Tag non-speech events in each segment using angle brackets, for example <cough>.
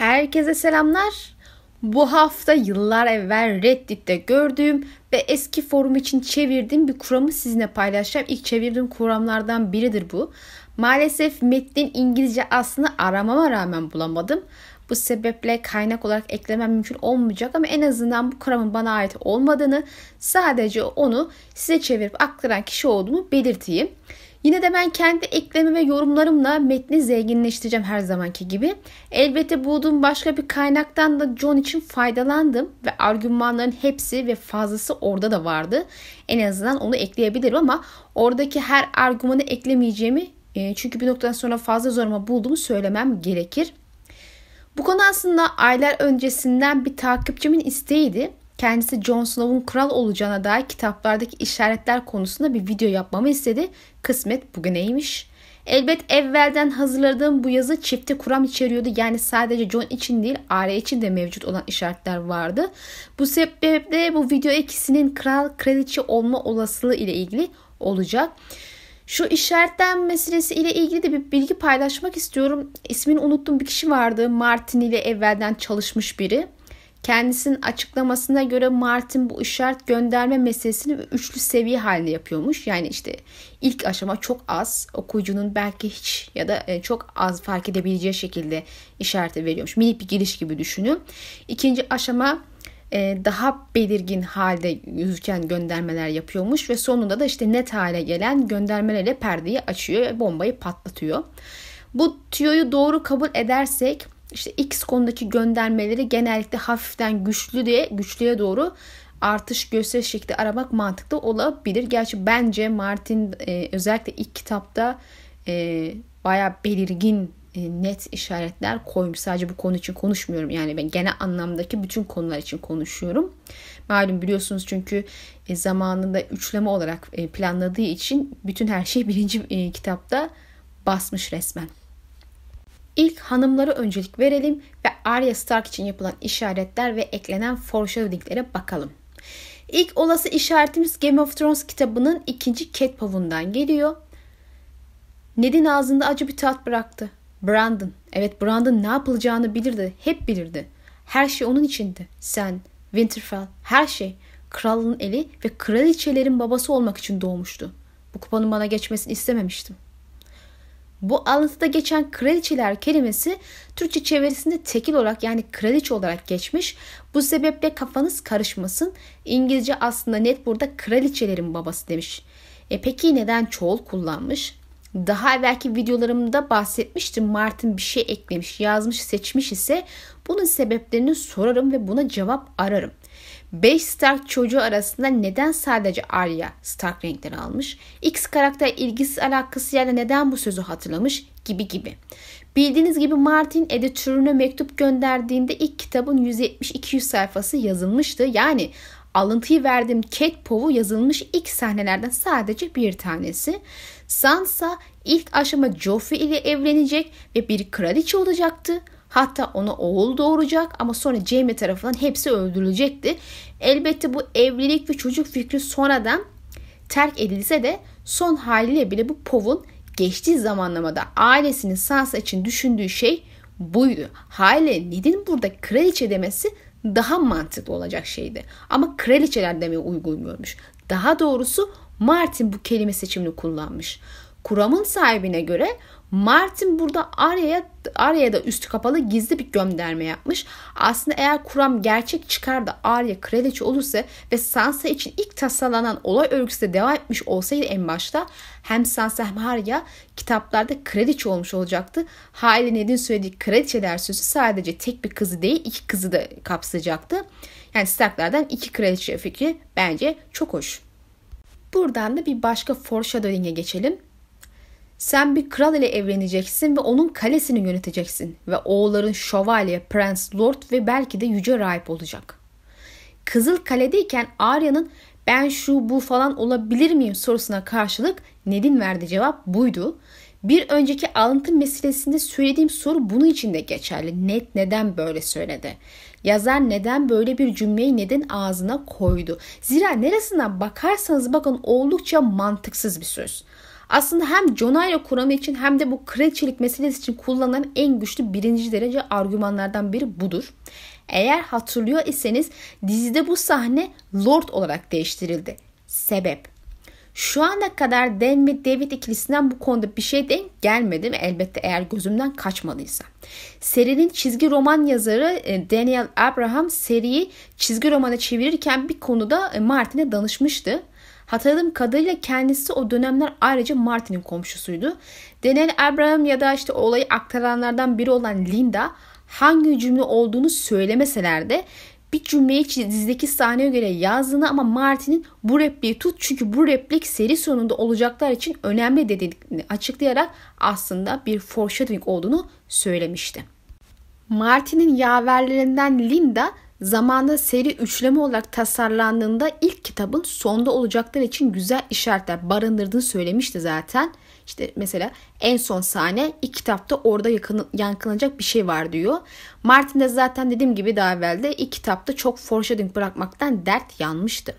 Herkese selamlar. Bu hafta yıllar evvel Reddit'te gördüğüm ve eski forum için çevirdiğim bir kuramı sizinle paylaşacağım. İlk çevirdiğim kuramlardan biridir bu. Maalesef metnin İngilizce aslında aramama rağmen bulamadım. Bu sebeple kaynak olarak eklemem mümkün olmayacak ama en azından bu kuramın bana ait olmadığını sadece onu size çevirip aktaran kişi olduğumu belirteyim. Yine de ben kendi ekleme ve yorumlarımla metni zenginleştireceğim her zamanki gibi. Elbette bulduğum başka bir kaynaktan da John için faydalandım ve argümanların hepsi ve fazlası orada da vardı. En azından onu ekleyebilirim ama oradaki her argümanı eklemeyeceğimi e, çünkü bir noktadan sonra fazla zoruma bulduğumu söylemem gerekir. Bu konu aslında aylar öncesinden bir takipçimin isteğiydi. Kendisi Jon Snow'un kral olacağına dair kitaplardaki işaretler konusunda bir video yapmamı istedi. Kısmet bugüneymiş. Elbet evvelden hazırladığım bu yazı çifte kuram içeriyordu. Yani sadece John için değil Arya için de mevcut olan işaretler vardı. Bu sebeple bu video ikisinin kral kraliçe olma olasılığı ile ilgili olacak. Şu işaretten meselesi ile ilgili de bir bilgi paylaşmak istiyorum. İsmini unuttuğum bir kişi vardı. Martin ile evvelden çalışmış biri. Kendisinin açıklamasına göre Martin bu işaret gönderme meselesini üçlü seviye halinde yapıyormuş. Yani işte ilk aşama çok az okuyucunun belki hiç ya da e, çok az fark edebileceği şekilde işareti veriyormuş. Minik bir giriş gibi düşünün. İkinci aşama e, daha belirgin halde gözüken göndermeler yapıyormuş ve sonunda da işte net hale gelen göndermelerle perdeyi açıyor ve bombayı patlatıyor. Bu tüyoyu doğru kabul edersek işte X konudaki göndermeleri genellikle hafiften güçlü diye güçlüye doğru artış gösteriş şekli aramak mantıklı olabilir. Gerçi bence Martin e, özellikle ilk kitapta e, baya belirgin e, net işaretler koymuş. Sadece bu konu için konuşmuyorum. Yani ben genel anlamdaki bütün konular için konuşuyorum. Malum biliyorsunuz çünkü e, zamanında üçleme olarak e, planladığı için bütün her şey <laughs> birinci e, kitapta basmış resmen. İlk hanımlara öncelik verelim ve Arya Stark için yapılan işaretler ve eklenen foreshadowinglere bakalım. İlk olası işaretimiz Game of Thrones kitabının ikinci Cat Pavun'dan geliyor. Ned'in ağzında acı bir tat bıraktı. Brandon, evet Brandon ne yapılacağını bilirdi, hep bilirdi. Her şey onun içindi. Sen, Winterfell, her şey. Kralın eli ve kraliçelerin babası olmak için doğmuştu. Bu kupanın bana geçmesini istememiştim.'' Bu alıntıda geçen kraliçeler kelimesi Türkçe çevirisinde tekil olarak yani kraliçe olarak geçmiş. Bu sebeple kafanız karışmasın. İngilizce aslında net burada kraliçelerin babası demiş. E peki neden çoğul kullanmış? Daha evvelki videolarımda bahsetmiştim. Martin bir şey eklemiş, yazmış, seçmiş ise bunun sebeplerini sorarım ve buna cevap ararım. 5 Stark çocuğu arasında neden sadece Arya Stark renkleri almış? X karakter ilgisi alakası yerine neden bu sözü hatırlamış? Gibi gibi. Bildiğiniz gibi Martin editörüne mektup gönderdiğinde ilk kitabın 170-200 sayfası yazılmıştı. Yani alıntıyı verdiğim Cat Pov'u yazılmış ilk sahnelerden sadece bir tanesi. Sansa ilk aşama Joffrey ile evlenecek ve bir kraliçe olacaktı. Hatta ona oğul doğuracak ama sonra Jamie tarafından hepsi öldürülecekti. Elbette bu evlilik ve çocuk fikri sonradan terk edilse de son haliyle bile bu Pov'un geçtiği zamanlamada ailesinin Sansa için düşündüğü şey buydu. Hale Ned'in burada kraliçe demesi daha mantıklı olacak şeydi. Ama kraliçeler demeye uygun görmüş. Daha doğrusu Martin bu kelime seçimini kullanmış. Kuramın sahibine göre Martin burada Arya'ya Arya'ya da üstü kapalı gizli bir gönderme yapmış. Aslında eğer kuram gerçek çıkar da Arya kraliçe olursa ve Sansa için ilk tasarlanan olay örgüsü de devam etmiş olsaydı en başta hem Sansa hem Arya kitaplarda kraliçe olmuş olacaktı. Hali Ned'in söylediği kraliçeler sözü sadece tek bir kızı değil iki kızı da kapsayacaktı. Yani Stark'lardan iki kraliçe fikri bence çok hoş. Buradan da bir başka foreshadowing'e geçelim. Sen bir kral ile evleneceksin ve onun kalesini yöneteceksin ve oğulların şövalye, prens, lord ve belki de yüce rahip olacak. Kızıl Kale'deyken Arya'nın ben şu bu falan olabilir miyim sorusuna karşılık Ned'in verdiği cevap buydu. Bir önceki alıntı meselesinde söylediğim soru bunun için de geçerli. Ned neden böyle söyledi? Yazar neden böyle bir cümleyi neden ağzına koydu? Zira neresinden bakarsanız bakın oldukça mantıksız bir söz. Aslında hem Jonah ile Kurama için hem de bu kraliçelik meselesi için kullanılan en güçlü birinci derece argümanlardan biri budur. Eğer hatırlıyor iseniz dizide bu sahne Lord olarak değiştirildi. Sebep şu ana kadar Dan ve David ikilisinden bu konuda bir şey denk gelmedi mi? Elbette eğer gözümden kaçmadıysa. Serinin çizgi roman yazarı e, Daniel Abraham seriyi çizgi romana çevirirken bir konuda e, Martin'e danışmıştı. Hatırladığım kadarıyla kendisi o dönemler ayrıca Martin'in komşusuydu. Daniel Abraham ya da işte olayı aktaranlardan biri olan Linda hangi cümle olduğunu söylemeseler de bir cümleyi dizideki sahneye göre yazdığını ama Martin'in bu repliği tut çünkü bu replik seri sonunda olacaklar için önemli dediğini açıklayarak aslında bir foreshadowing olduğunu söylemişti. Martin'in yaverlerinden Linda zamanda seri üçleme olarak tasarlandığında ilk kitabın sonda olacaklar için güzel işaretler barındırdığını söylemişti zaten. İşte mesela en son sahne ilk kitapta orada yakın, yankılanacak bir şey var diyor. Martin de zaten dediğim gibi daha evvel de ilk kitapta çok foreshadowing bırakmaktan dert yanmıştı.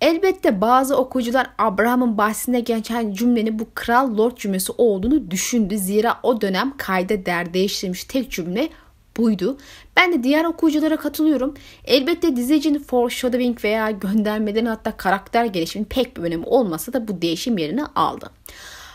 Elbette bazı okuyucular Abraham'ın bahsinde geçen cümlenin bu kral lord cümlesi olduğunu düşündü. Zira o dönem kayda der değiştirmiş tek cümle buydu. Ben de diğer okuyuculara katılıyorum. Elbette dizicinin foreshadowing veya göndermelerin hatta karakter gelişiminin pek bir önemi olmasa da bu değişim yerini aldı.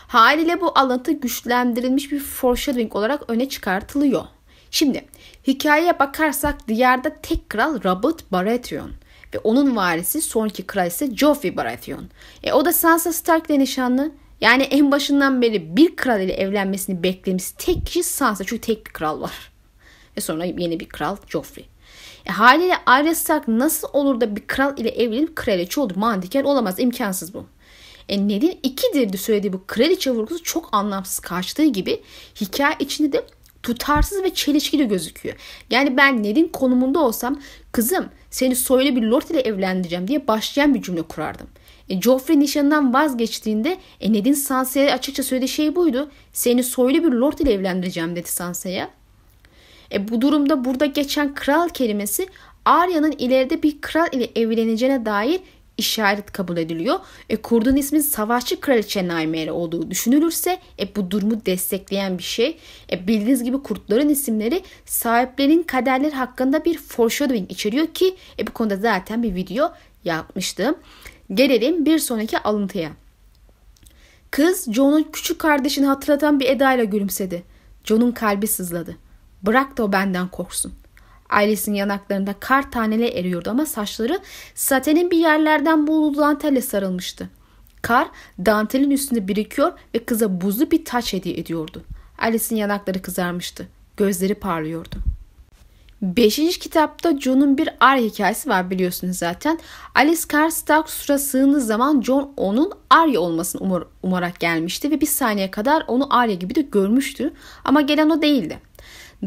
Haliyle bu alıntı güçlendirilmiş bir foreshadowing olarak öne çıkartılıyor. Şimdi hikayeye bakarsak diyarda tek kral Robert Baratheon ve onun varisi sonraki kral ise Joffrey Baratheon. E, o da Sansa Stark ile nişanlı. Yani en başından beri bir kral ile evlenmesini beklemiş tek kişi Sansa çünkü tek bir kral var. Ve sonra yeni bir kral Joffrey. E, haliyle Arya Stark nasıl olur da bir kral ile evlenip kraliçe olur? Mantıken olamaz. imkansız bu. E Ned'in ikidir söylediği bu kraliçe vurgusu çok anlamsız kaçtığı gibi hikaye içinde de tutarsız ve çelişkili gözüküyor. Yani ben Ned'in konumunda olsam kızım seni soylu bir lord ile evlendireceğim diye başlayan bir cümle kurardım. E, Joffrey nişanından vazgeçtiğinde e, Ned'in Sansa'ya açıkça söylediği şey buydu. Seni soylu bir lord ile evlendireceğim dedi Sansa'ya. E, bu durumda burada geçen kral kelimesi Arya'nın ileride bir kral ile evleneceğine dair işaret kabul ediliyor. E, kurdun ismin savaşçı kraliçe Naimere olduğu düşünülürse e, bu durumu destekleyen bir şey. E, bildiğiniz gibi kurtların isimleri sahiplerinin kaderleri hakkında bir foreshadowing içeriyor ki e, bu konuda zaten bir video yapmıştım. Gelelim bir sonraki alıntıya. Kız John'un küçük kardeşini hatırlatan bir edayla gülümsedi. John'un kalbi sızladı. Bırak da o benden korksun. Ailesinin yanaklarında kar taneleri eriyordu ama saçları satenin bir yerlerden bulduğu dantelle sarılmıştı. Kar dantelin üstünde birikiyor ve kıza buzlu bir taç hediye ediyordu. Alice'in yanakları kızarmıştı. Gözleri parlıyordu. Beşinci kitapta John'un bir ar hikayesi var biliyorsunuz zaten. Alice Karstark sura sığındığı zaman John onun Arya olmasını umar, umarak gelmişti ve bir saniye kadar onu Arya gibi de görmüştü. Ama gelen o değildi.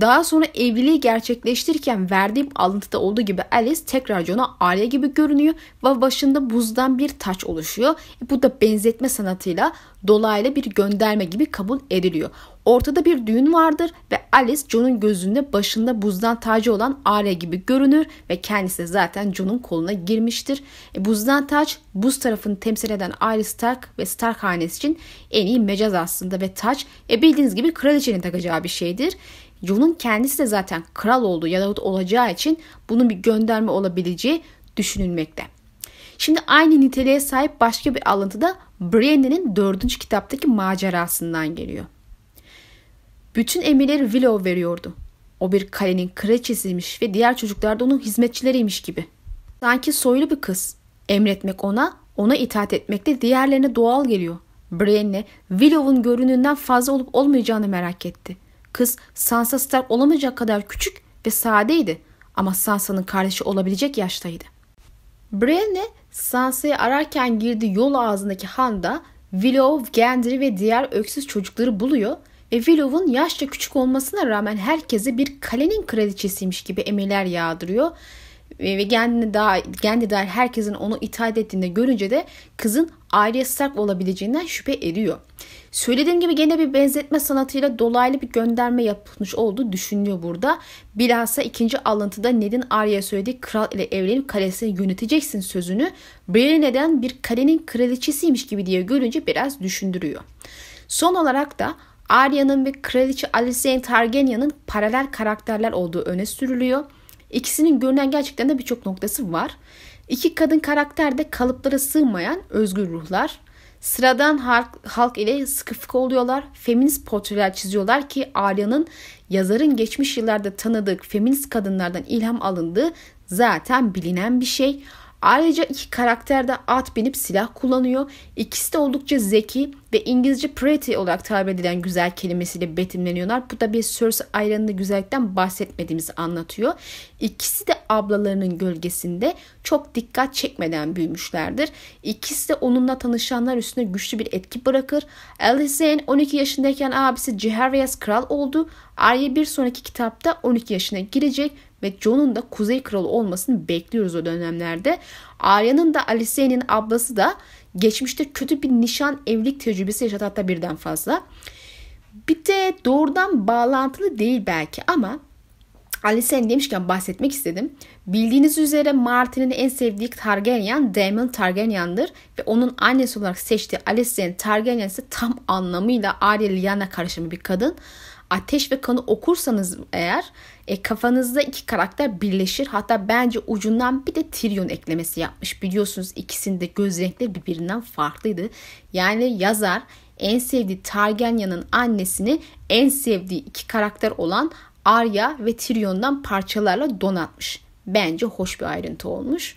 Daha sonra evliliği gerçekleştirirken verdiğim alıntıda olduğu gibi Alice tekrar John'a Arya gibi görünüyor ve başında buzdan bir taç oluşuyor. Bu da benzetme sanatıyla dolaylı bir gönderme gibi kabul ediliyor. Ortada bir düğün vardır ve Alice John'un gözünde başında buzdan tacı olan Arya gibi görünür ve kendisi zaten John'un koluna girmiştir. E, buzdan taç buz tarafını temsil eden Arya Stark ve Stark hanesi için en iyi mecaz aslında ve taç e, bildiğiniz gibi kraliçenin takacağı bir şeydir. Jon'un kendisi de zaten kral olduğu ya da olacağı için bunun bir gönderme olabileceği düşünülmekte. Şimdi aynı niteliğe sahip başka bir alıntı da Brienne'nin dördüncü kitaptaki macerasından geliyor. Bütün emirleri Willow veriyordu. O bir kalenin kraliçesiymiş ve diğer çocuklar da onun hizmetçileriymiş gibi. Sanki soylu bir kız. Emretmek ona, ona itaat etmek de diğerlerine doğal geliyor. Brienne, Willow'un görününden fazla olup olmayacağını merak etti. Kız Sansa Stark olamayacak kadar küçük ve sadeydi ama Sansa'nın kardeşi olabilecek yaştaydı. Brienne Sansa'yı ararken girdiği yol ağzındaki handa Willow, Gendry ve diğer öksüz çocukları buluyor ve Willow'un yaşça küçük olmasına rağmen herkese bir kalenin kraliçesiymiş gibi emirler yağdırıyor. ve kendini daha kendi dair herkesin onu itaat ettiğinde görünce de kızın Arya Stark olabileceğinden şüphe ediyor. Söylediğim gibi gene bir benzetme sanatıyla dolaylı bir gönderme yapılmış olduğu düşünülüyor burada. Bilhassa ikinci alıntıda Ned'in Arya'ya söylediği kral ile evlenip kalesini yöneteceksin sözünü Brienne neden bir kalenin kraliçesiymiş gibi diye görünce biraz düşündürüyor. Son olarak da Arya'nın ve kraliçe Alicent Targaryen'ın paralel karakterler olduğu öne sürülüyor. İkisinin görünen gerçekten de birçok noktası var. İki kadın karakter de kalıplara sığmayan özgür ruhlar. Sıradan halk, halk ile sıkı fıkı oluyorlar. Feminist portreler çiziyorlar ki Arya'nın yazarın geçmiş yıllarda tanıdığı feminist kadınlardan ilham alındığı zaten bilinen bir şey. Ayrıca iki karakter de at binip silah kullanıyor. İkisi de oldukça zeki ve İngilizce pretty olarak tabir edilen güzel kelimesiyle betimleniyorlar. Bu da bir Cersei ayranında güzellikten bahsetmediğimizi anlatıyor. İkisi de ablalarının gölgesinde çok dikkat çekmeden büyümüşlerdir. İkisi de onunla tanışanlar üstüne güçlü bir etki bırakır. Alicent 12 yaşındayken abisi Jaehaerys kral oldu. Arya bir sonraki kitapta 12 yaşına girecek ve Jon'un da Kuzey Kralı olmasını bekliyoruz o dönemlerde. Arya'nın da Alicent'in ablası da geçmişte kötü bir nişan evlilik tecrübesi yaşadı hatta birden fazla. Bir de doğrudan bağlantılı değil belki ama Alicent demişken bahsetmek istedim. Bildiğiniz üzere Martin'in en sevdiği Targaryen Daemon Targaryen'dır ve onun annesi olarak seçtiği Alicent Targaryen ise tam anlamıyla Arya Lyanna karışımı bir kadın. Ateş ve Kanı okursanız eğer e, kafanızda iki karakter birleşir. Hatta bence ucundan bir de Tyrion eklemesi yapmış. Biliyorsunuz ikisinde göz renkleri birbirinden farklıydı. Yani yazar en sevdiği Targaryen'ın annesini en sevdiği iki karakter olan Arya ve Tyrion'dan parçalarla donatmış. Bence hoş bir ayrıntı olmuş.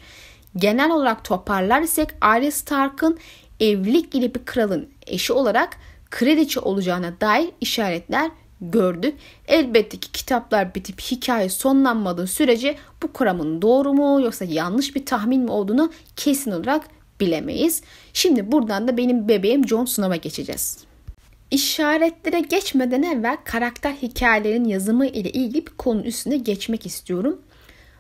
Genel olarak toparlar isek Arya Stark'ın evlilik ile bir kralın eşi olarak kraliçe olacağına dair işaretler gördük. Elbette ki kitaplar bitip hikaye sonlanmadığı sürece bu kuramın doğru mu yoksa yanlış bir tahmin mi olduğunu kesin olarak bilemeyiz. Şimdi buradan da benim bebeğim Jon Snow'a geçeceğiz. İşaretlere geçmeden evvel karakter hikayelerin yazımı ile ilgili bir konu üstüne geçmek istiyorum.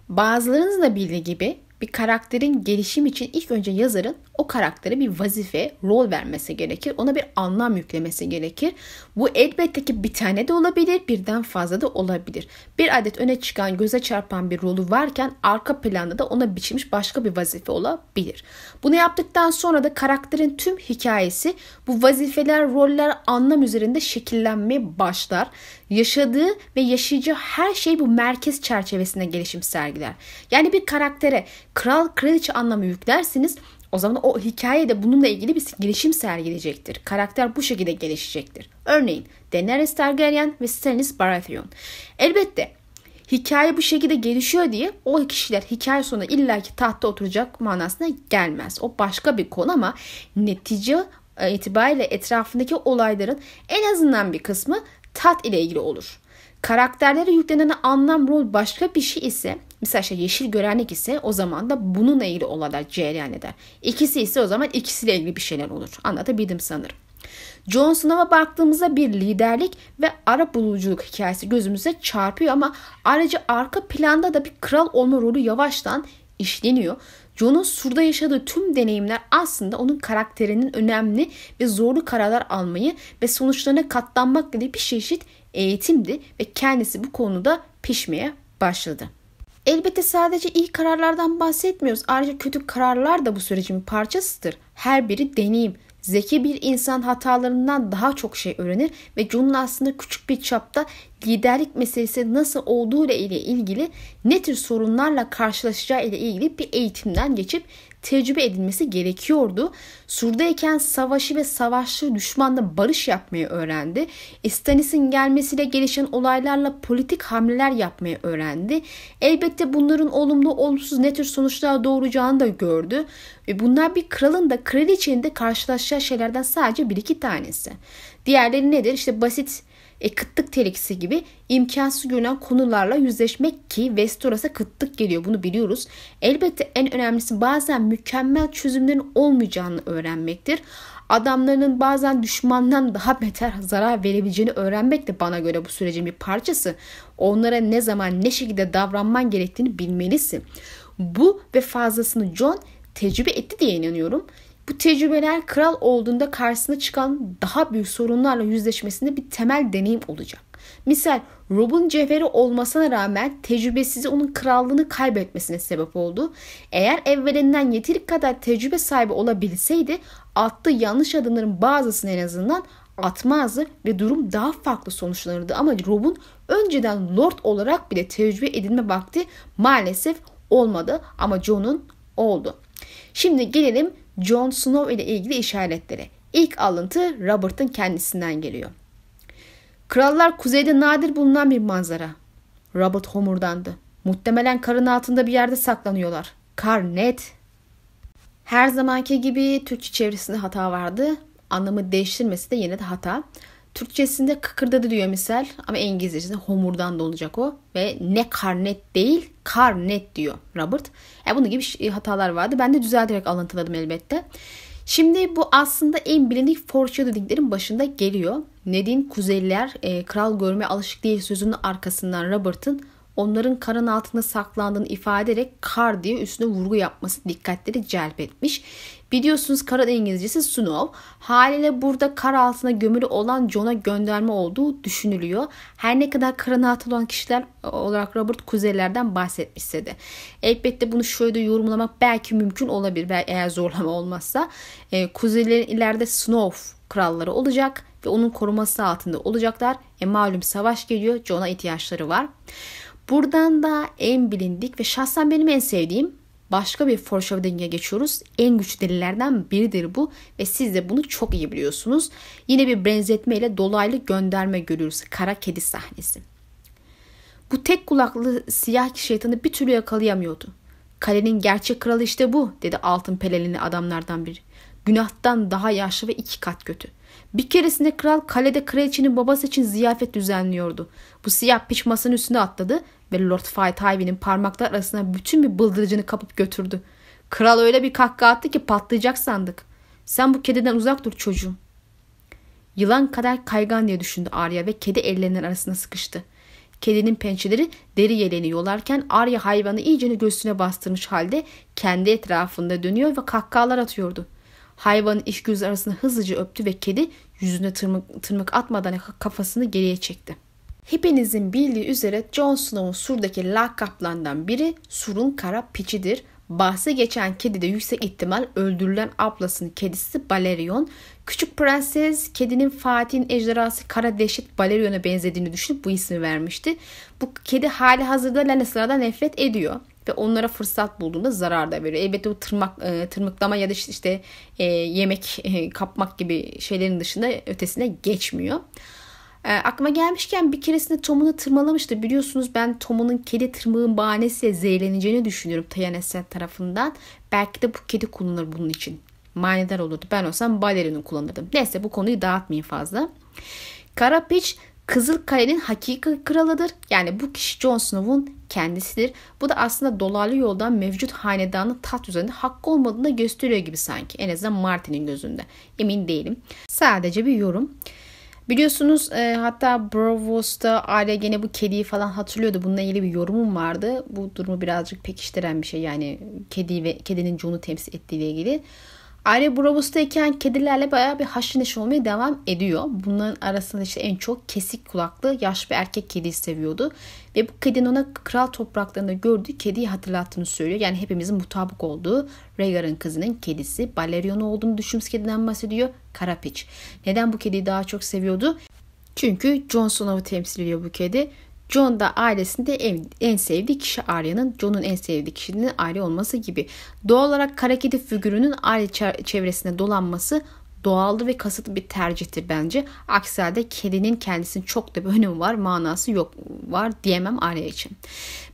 Bazılarınız da bildiği gibi bir karakterin gelişim için ilk önce yazarın o karaktere bir vazife, rol vermesi gerekir. Ona bir anlam yüklemesi gerekir. Bu elbette ki bir tane de olabilir, birden fazla da olabilir. Bir adet öne çıkan, göze çarpan bir rolü varken arka planda da ona biçilmiş başka bir vazife olabilir. Bunu yaptıktan sonra da karakterin tüm hikayesi bu vazifeler, roller, anlam üzerinde şekillenmeye başlar. Yaşadığı ve yaşayacağı her şey bu merkez çerçevesinde gelişim sergiler. Yani bir karaktere kral kraliçe anlamı yüklersiniz o zaman o hikaye de bununla ilgili bir gelişim sergileyecektir. Karakter bu şekilde gelişecektir. Örneğin Daenerys Targaryen ve Stannis Baratheon. Elbette hikaye bu şekilde gelişiyor diye o kişiler hikaye sonunda illaki tahta oturacak manasına gelmez. O başka bir konu ama netice itibariyle etrafındaki olayların en azından bir kısmı tat ile ilgili olur. Karakterlere yüklenen anlam rol başka bir şey ise mesela işte yeşil görenlik ise o zaman da bununla ilgili olaylar cereyan eder. İkisi ise o zaman ikisiyle ilgili bir şeyler olur. Anlatabildim sanırım. Jon Snow'a baktığımızda bir liderlik ve ara buluculuk hikayesi gözümüze çarpıyor ama ayrıca arka planda da bir kral olma rolü yavaştan işleniyor. Jon'un surda yaşadığı tüm deneyimler aslında onun karakterinin önemli ve zorlu kararlar almayı ve sonuçlarına katlanmak gibi bir çeşit eğitimdi ve kendisi bu konuda pişmeye başladı. Elbette sadece iyi kararlardan bahsetmiyoruz. Ayrıca kötü kararlar da bu sürecin parçasıdır. Her biri deneyim. Zeki bir insan hatalarından daha çok şey öğrenir ve John'un aslında küçük bir çapta liderlik meselesi nasıl olduğu ile ilgili ne tür sorunlarla karşılaşacağı ile ilgili bir eğitimden geçip tecrübe edilmesi gerekiyordu. Sur'dayken savaşı ve savaşçı düşmanla barış yapmayı öğrendi. Stannis'in gelmesiyle gelişen olaylarla politik hamleler yapmayı öğrendi. Elbette bunların olumlu olumsuz ne tür sonuçlar doğuracağını da gördü. Ve bunlar bir kralın da kraliçenin de karşılaşacağı şeylerden sadece bir iki tanesi. Diğerleri nedir? İşte basit e, kıtlık tehlikesi gibi imkansız görünen konularla yüzleşmek ki Westeros'a kıtlık geliyor bunu biliyoruz. Elbette en önemlisi bazen mükemmel çözümlerin olmayacağını öğrenmektir. Adamlarının bazen düşmandan daha beter zarar verebileceğini öğrenmek de bana göre bu sürecin bir parçası. Onlara ne zaman ne şekilde davranman gerektiğini bilmelisin. Bu ve fazlasını John tecrübe etti diye inanıyorum. Bu tecrübeler kral olduğunda karşısına çıkan daha büyük sorunlarla yüzleşmesinde bir temel deneyim olacak. Misal Rob'un cevheri olmasına rağmen tecrübesiz onun krallığını kaybetmesine sebep oldu. Eğer evvelinden yeteri kadar tecrübe sahibi olabilseydi attığı yanlış adımların bazısını en azından atmazdı ve durum daha farklı sonuçlanırdı. Ama Rob'un önceden Lord olarak bile tecrübe edinme vakti maalesef olmadı ama Jon'un oldu. Şimdi gelelim Jon Snow ile ilgili işaretlere. İlk alıntı Robert'ın kendisinden geliyor. Krallar kuzeyde nadir bulunan bir manzara. Robert homurdandı. Muhtemelen karın altında bir yerde saklanıyorlar. Kar net. Her zamanki gibi Türkçe çevresinde hata vardı. Anlamı değiştirmesi de yine de hata. Türkçesinde kıkırdadı diyor misal ama İngilizcesinde homurdan da olacak o. Ve ne kar net değil kar net diyor Robert. Yani bunun gibi hatalar vardı. Ben de düzelterek alıntıladım elbette. Şimdi bu aslında en bilindik foreshadowing'lerin başında geliyor. Ned'in Kuzeyliler e, kral görmeye alışık değil sözünün arkasından Robert'ın onların karın altında saklandığını ifade ederek kar diye üstüne vurgu yapması dikkatleri celbetmiş. Biliyorsunuz karın İngilizcesi Snow. Haliyle burada kar altına gömülü olan John'a gönderme olduğu düşünülüyor. Her ne kadar karın altında olan kişiler olarak Robert kuzeylerden bahsetmişse de. Elbette bunu şöyle yorumlamak belki mümkün olabilir eğer zorlama olmazsa. E, kuzeylerin ileride Snow kralları olacak ve onun koruması altında olacaklar. E malum savaş geliyor. John'a ihtiyaçları var. Buradan da en bilindik ve şahsen benim en sevdiğim başka bir foreshadowing'e geçiyoruz. En güçlü delillerden biridir bu ve siz de bunu çok iyi biliyorsunuz. Yine bir benzetme ile dolaylı gönderme görüyoruz. Kara kedi sahnesi. Bu tek kulaklı siyah şeytanı bir türlü yakalayamıyordu. Kalenin gerçek kralı işte bu dedi altın pelelini adamlardan biri. Günahtan daha yaşlı ve iki kat kötü. Bir keresinde kral kalede kraliçenin babası için ziyafet düzenliyordu. Bu siyah piç masanın üstüne atladı ve Lord Fightyve'nin parmaklar arasına bütün bir bıldırıcını kapıp götürdü. Kral öyle bir kahkaha attı ki patlayacak sandık. Sen bu kediden uzak dur çocuğum. Yılan kadar kaygan diye düşündü Arya ve kedi ellerinin arasına sıkıştı. Kedinin pençeleri deri yeleni yolarken Arya hayvanı iyicene göğsüne bastırmış halde kendi etrafında dönüyor ve kahkahalar atıyordu. Hayvanın iş göz arasında hızlıca öptü ve kedi yüzüne tırmık, tırmık atmadan kafasını geriye çekti. Hepinizin bildiği üzere Jon Snow'un surdaki lakaplarından biri surun kara piçidir. Bahse geçen kedi de yüksek ihtimal öldürülen ablasının kedisi Balerion. Küçük prenses kedinin Fatih'in ejderhası Kara Dehşet Balerion'a benzediğini düşünüp bu ismi vermişti. Bu kedi hali hazırda Lannister'lardan nefret ediyor ve onlara fırsat bulduğunda zarar da veriyor. Elbette bu tırmak, e, tırmıklama ya da işte, e, yemek e, kapmak gibi şeylerin dışında ötesine geçmiyor. E, aklıma gelmişken bir keresinde Tom'unu tırmalamıştı. Biliyorsunuz ben Tom'un kedi tırmığın bahanesiyle zehirleneceğini düşünüyorum Tayaneset tarafından. Belki de bu kedi kullanır bunun için. Manidar olurdu. Ben olsam balerini kullanırdım. Neyse bu konuyu dağıtmayayım fazla. Karapiç Kızıl Kale'nin hakiki kralıdır. Yani bu kişi Jon Snow'un kendisidir. Bu da aslında dolaylı yoldan mevcut hanedanın taht üzerinde hakkı olmadığını gösteriyor gibi sanki. En azından Martin'in gözünde. Emin değilim. Sadece bir yorum. Biliyorsunuz e, hatta Bravos'ta aile gene bu kediyi falan hatırlıyordu. Bununla ilgili bir yorumum vardı. Bu durumu birazcık pekiştiren bir şey. Yani kedi ve kedinin Jon'u temsil ettiğiyle ilgili. Aile Bravos'tayken kedilerle bayağı bir haşır neşir olmaya devam ediyor. Bunların arasında işte en çok kesik kulaklı yaş bir erkek kediyi seviyordu. Ve bu kedinin ona kral topraklarında gördüğü kediyi hatırlattığını söylüyor. Yani hepimizin mutabık olduğu Rhaegar'ın kızının kedisi Balerion olduğunu düşündüğümüz kediden bahsediyor. Karapiç. Neden bu kediyi daha çok seviyordu? Çünkü Jon Snow'u temsil ediyor bu kedi. John da ailesinde en, en sevdiği kişi Arya'nın John'un en sevdiği kişinin Arya olması gibi. Doğal olarak kara kedi figürünün Arya çevresinde dolanması doğaldı ve kasıtlı bir tercihtir bence. Aksi halde kedinin kendisinin çok da bir <laughs> önemi var, manası yok var diyemem Arya için.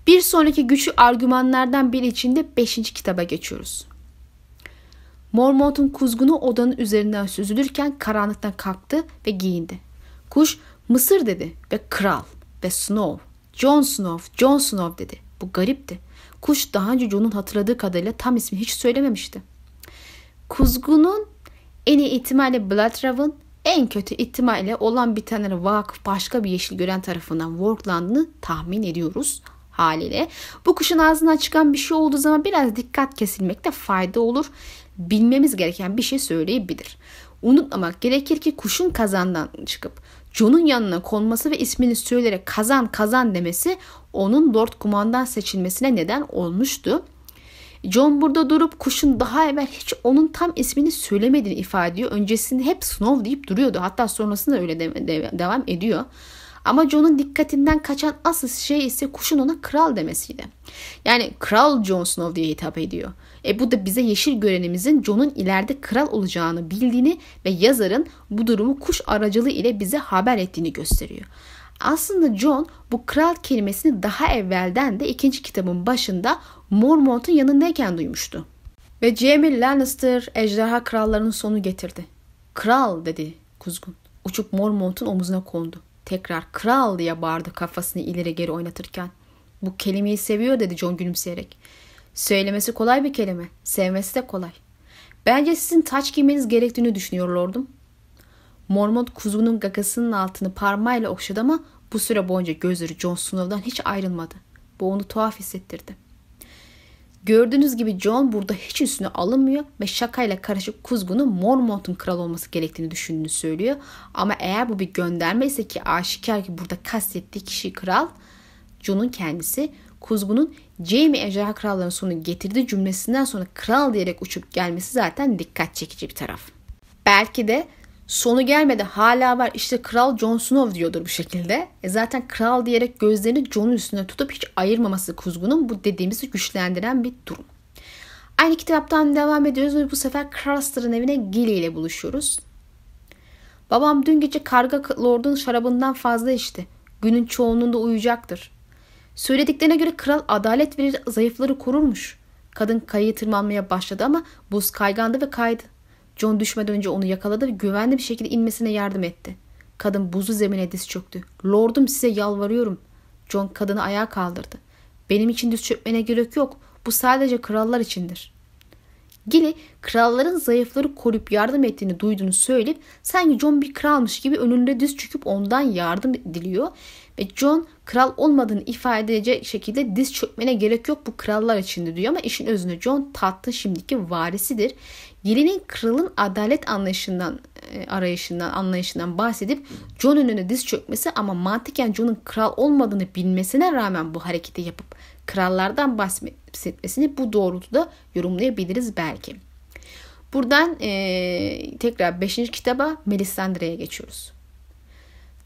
Bir sonraki güçlü argümanlardan biri içinde 5. kitaba geçiyoruz. Mormont'un kuzgunu odanın üzerinden süzülürken karanlıktan kalktı ve giyindi. Kuş Mısır dedi ve kral ve Snow. Jon Snow, Jon Snow dedi. Bu garipti. Kuş daha önce Jon'un hatırladığı kadarıyla tam ismi hiç söylememişti. Kuzgunun en iyi ihtimalle Bloodrav'ın en kötü ihtimalle olan bitenlere vakıf başka bir yeşil gören tarafından worklandığını tahmin ediyoruz. haliyle. Bu kuşun ağzından çıkan bir şey olduğu zaman biraz dikkat kesilmekte fayda olur. Bilmemiz gereken bir şey söyleyebilir. Unutmamak gerekir ki kuşun kazandan çıkıp John'un yanına konması ve ismini söyleyerek kazan kazan demesi onun Lord Kumandan seçilmesine neden olmuştu. John burada durup kuşun daha evvel hiç onun tam ismini söylemediğini ifade ediyor. Öncesinde hep Snow deyip duruyordu. Hatta sonrasında öyle de, de, devam ediyor. Ama John'un dikkatinden kaçan asıl şey ise kuşun ona kral demesiydi. Yani kral Jon Snow diye hitap ediyor. E bu da bize yeşil görenimizin Jon'un ileride kral olacağını bildiğini ve yazarın bu durumu kuş aracılığı ile bize haber ettiğini gösteriyor. Aslında John bu kral kelimesini daha evvelden de ikinci kitabın başında Mormont'un yanındayken duymuştu. Ve Jaime Lannister ejderha krallarının sonu getirdi. Kral dedi kuzgun. Uçup Mormont'un omuzuna kondu. Tekrar kral diye bağırdı kafasını ileri geri oynatırken. Bu kelimeyi seviyor dedi John gülümseyerek. Söylemesi kolay bir kelime. Sevmesi de kolay. Bence sizin taç giymeniz gerektiğini düşünüyor lordum. Mormont kuzunun gagasının altını parmağıyla okşadı ama bu süre boyunca gözleri Jon Snow'dan hiç ayrılmadı. Bu onu tuhaf hissettirdi. Gördüğünüz gibi John burada hiç üstüne alınmıyor ve şakayla karışık kuzgunun Mormont'un kral olması gerektiğini düşündüğünü söylüyor. Ama eğer bu bir gönderme ise ki aşikar ki burada kastettiği kişi kral, Jon'un kendisi kuzgunun Jaime ejderha krallarının sonu getirdiği cümlesinden sonra kral diyerek uçup gelmesi zaten dikkat çekici bir taraf. Belki de sonu gelmedi hala var işte kral Jon Snow diyordur bu şekilde. E zaten kral diyerek gözlerini Jon'un üstüne tutup hiç ayırmaması kuzgunun bu dediğimizi güçlendiren bir durum. Aynı kitaptan devam ediyoruz ve bu sefer Craster'ın evine Gilly ile buluşuyoruz. Babam dün gece karga lordun şarabından fazla içti. Günün çoğunluğunda uyuyacaktır. Söylediklerine göre kral adalet verir zayıfları korurmuş. Kadın kayayı tırmanmaya başladı ama buz kaygandı ve kaydı. John düşmeden önce onu yakaladı ve güvenli bir şekilde inmesine yardım etti. Kadın buzu zemine diz çöktü. Lordum size yalvarıyorum. John kadını ayağa kaldırdı. Benim için diz çökmene gerek yok. Bu sadece krallar içindir. Gilly kralların zayıfları koruyup yardım ettiğini duyduğunu söyleyip sanki John bir kralmış gibi önünde diz çöküp ondan yardım diliyor. Ve John kral olmadığını ifade edecek şekilde diz çökmene gerek yok bu krallar içindir diyor ama işin özünde John tahtın şimdiki varisidir. Gilly'nin kralın adalet anlayışından e, arayışından anlayışından bahsedip John önüne diz çökmesi ama mantıken John'un kral olmadığını bilmesine rağmen bu hareketi yapıp krallardan bahsetmesini bu doğrultuda yorumlayabiliriz belki. Buradan e, tekrar 5. kitaba Melisandre'ye geçiyoruz.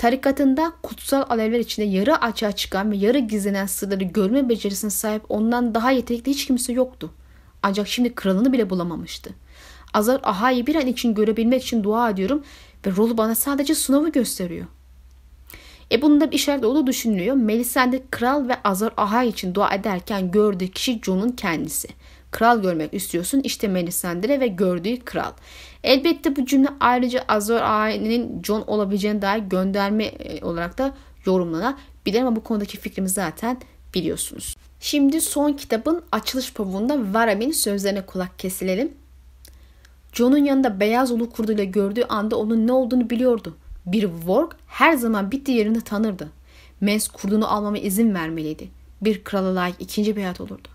Tarikatında kutsal alevler içinde yarı açığa çıkan ve yarı gizlenen sırları görme becerisine sahip ondan daha yetenekli hiç kimse yoktu. Ancak şimdi kralını bile bulamamıştı. Azar Aha'yı bir an için görebilmek için dua ediyorum ve rolu bana sadece Snow'u gösteriyor. E bunda bir işaret olduğu düşünülüyor. Melisande kral ve Azor Aha için dua ederken gördüğü kişi Jon'un kendisi. Kral görmek istiyorsun işte Melisandre ve gördüğü kral. Elbette bu cümle ayrıca Azor Aha'nın Jon olabileceğine dair gönderme e, olarak da yorumlanabilir ama bu konudaki fikrimi zaten biliyorsunuz. Şimdi son kitabın açılış pavuğunda Varamin sözlerine kulak kesilelim. Jon'un yanında beyaz ulu kurduyla gördüğü anda onun ne olduğunu biliyordu. Bir Vork her zaman bir diğerini tanırdı. Mens kurdunu almama izin vermeliydi. Bir krala layık ikinci bir hayat olurdu.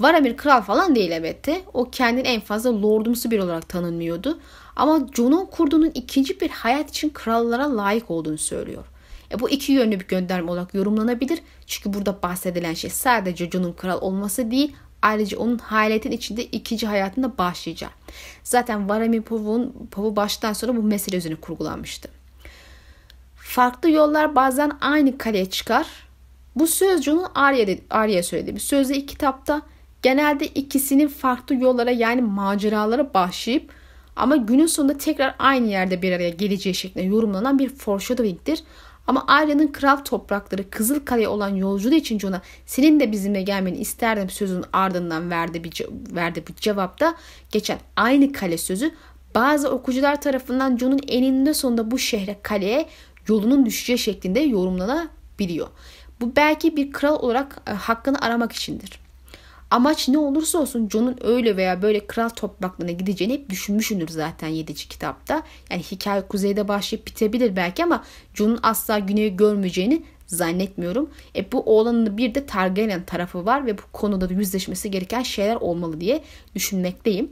Varamir kral falan değil elbette. O kendini en fazla lordumsu bir olarak tanınmıyordu. Ama Jon'un kurduğunun ikinci bir hayat için krallara layık olduğunu söylüyor. E bu iki yönlü bir gönderme olarak yorumlanabilir. Çünkü burada bahsedilen şey sadece Jon'un kral olması değil, ayrıca onun hayaletin içinde ikinci hayatında başlayacağı. Zaten Varamir Pov'un Pov'u baştan sonra bu mesele üzerine kurgulanmıştı. Farklı yollar bazen aynı kaleye çıkar. Bu söz John'un Arya'ya Arya söylediği bir sözde ilk kitapta genelde ikisinin farklı yollara yani maceralara başlayıp ama günün sonunda tekrar aynı yerde bir araya geleceği şeklinde yorumlanan bir foreshadowing'tir. Ama Arya'nın kral toprakları Kızılkale olan yolculuğu için Jon'a senin de bizimle gelmeni isterdim sözün ardından verdi bir, verdi bir cevapta geçen aynı kale sözü bazı okuyucular tarafından Jon'un eninde sonunda bu şehre kaleye yolunun düşeceği şeklinde yorumlanabiliyor. Bu belki bir kral olarak e, hakkını aramak içindir. Amaç ne olursa olsun Jon'un öyle veya böyle kral topraklarına gideceğini hep düşünmüşsündür zaten 7. kitapta. Yani hikaye kuzeyde başlayıp bitebilir belki ama Jon'un asla güneyi görmeyeceğini zannetmiyorum. E, bu oğlanın bir de Targaryen tarafı var ve bu konuda da yüzleşmesi gereken şeyler olmalı diye düşünmekteyim.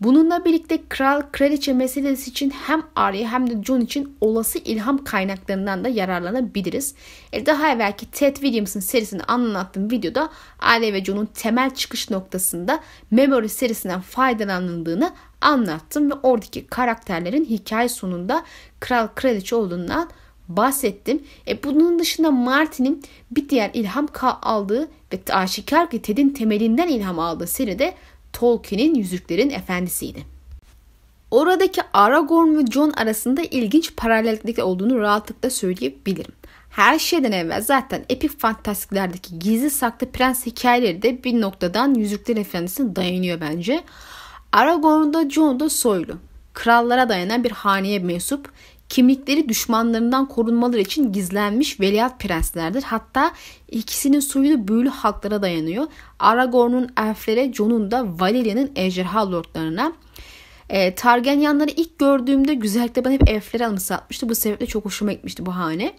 Bununla birlikte kral kraliçe meselesi için hem Arya hem de Jon için olası ilham kaynaklarından da yararlanabiliriz. E daha evvelki Ted Williams'ın serisini anlattığım videoda Arya ve Jon'un temel çıkış noktasında Memory serisinden faydalanıldığını anlattım ve oradaki karakterlerin hikaye sonunda kral kraliçe olduğundan bahsettim. E bunun dışında Martin'in bir diğer ilham aldığı ve aşikar ki Ted'in temelinden ilham aldığı seri de Tolkien'in Yüzüklerin Efendisi'ydi. Oradaki Aragorn ve Jon arasında ilginç paralellik olduğunu rahatlıkla söyleyebilirim. Her şeyden evvel zaten epik fantastiklerdeki gizli saklı prens hikayeleri de bir noktadan Yüzüklerin Efendisi'ne dayanıyor bence. Aragorn da Jon da soylu. Krallara dayanan bir haneye mensup Kimlikleri düşmanlarından korunmaları için gizlenmiş veliaht prenslerdir. Hatta ikisinin soyu büyülü halklara dayanıyor. Aragorn'un elflere, Jon'un da Valeria'nın ejderha lordlarına. E, Targaryenyanları ilk gördüğümde güzellikle bana hep elfleri anımsatmıştı. Bu sebeple çok hoşuma gitmişti bu hane.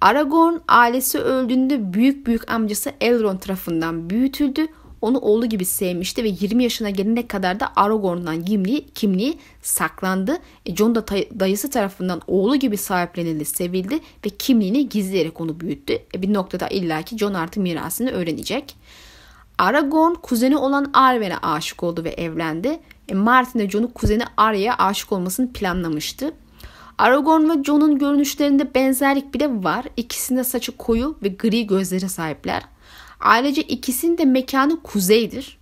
Aragorn ailesi öldüğünde büyük büyük amcası Elrond tarafından büyütüldü onu oğlu gibi sevmişti ve 20 yaşına gelene kadar da Aragorn'dan kimliği, kimliği saklandı. E Jon da dayısı tarafından oğlu gibi sahiplenildi, sevildi ve kimliğini gizleyerek onu büyüttü. E bir noktada illaki Jon artık mirasını öğrenecek. Aragorn kuzeni olan Arwen'e aşık oldu ve evlendi. E Martin de Jon'un kuzeni Arya'ya aşık olmasını planlamıştı. Aragorn ve Jon'un görünüşlerinde benzerlik bile var. İkisinde saçı koyu ve gri gözlere sahipler. Ayrıca ikisinin de mekanı kuzeydir.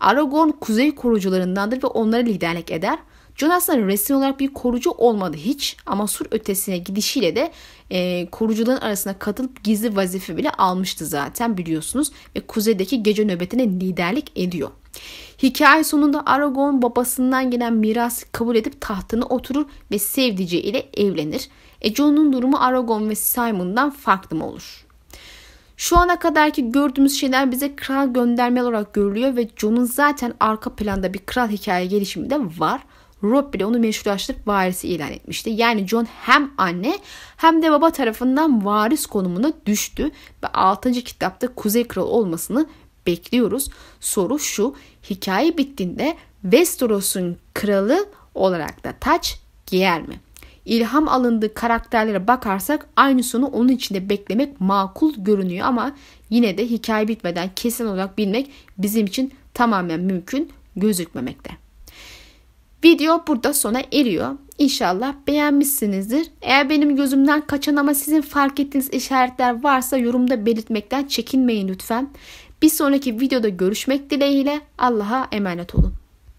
Aragorn kuzey korucularındandır ve onlara liderlik eder. Jon aslında resmi olarak bir korucu olmadı hiç ama sur ötesine gidişiyle de e, korucuların arasına katılıp gizli vazife bile almıştı zaten biliyorsunuz ve kuzeydeki gece nöbetine liderlik ediyor. Hikaye sonunda Aragorn babasından gelen mirası kabul edip tahtına oturur ve sevdiceği ile evlenir. E Jon'un durumu Aragorn ve Simon'dan farklı mı olur? Şu ana kadarki gördüğümüz şeyler bize kral gönderme olarak görülüyor ve Jon'un zaten arka planda bir kral hikaye gelişimi de var. Rob bile onu meşrulaştırıp varisi ilan etmişti. Yani John hem anne hem de baba tarafından varis konumuna düştü ve 6. kitapta Kuzey Kralı olmasını bekliyoruz. Soru şu, hikaye bittiğinde Westeros'un kralı olarak da taç giyer mi? İlham alındığı karakterlere bakarsak aynı sonu onun içinde beklemek makul görünüyor ama yine de hikaye bitmeden kesin olarak bilmek bizim için tamamen mümkün gözükmemekte. Video burada sona eriyor. İnşallah beğenmişsinizdir. Eğer benim gözümden kaçan ama sizin fark ettiğiniz işaretler varsa yorumda belirtmekten çekinmeyin lütfen. Bir sonraki videoda görüşmek dileğiyle Allah'a emanet olun.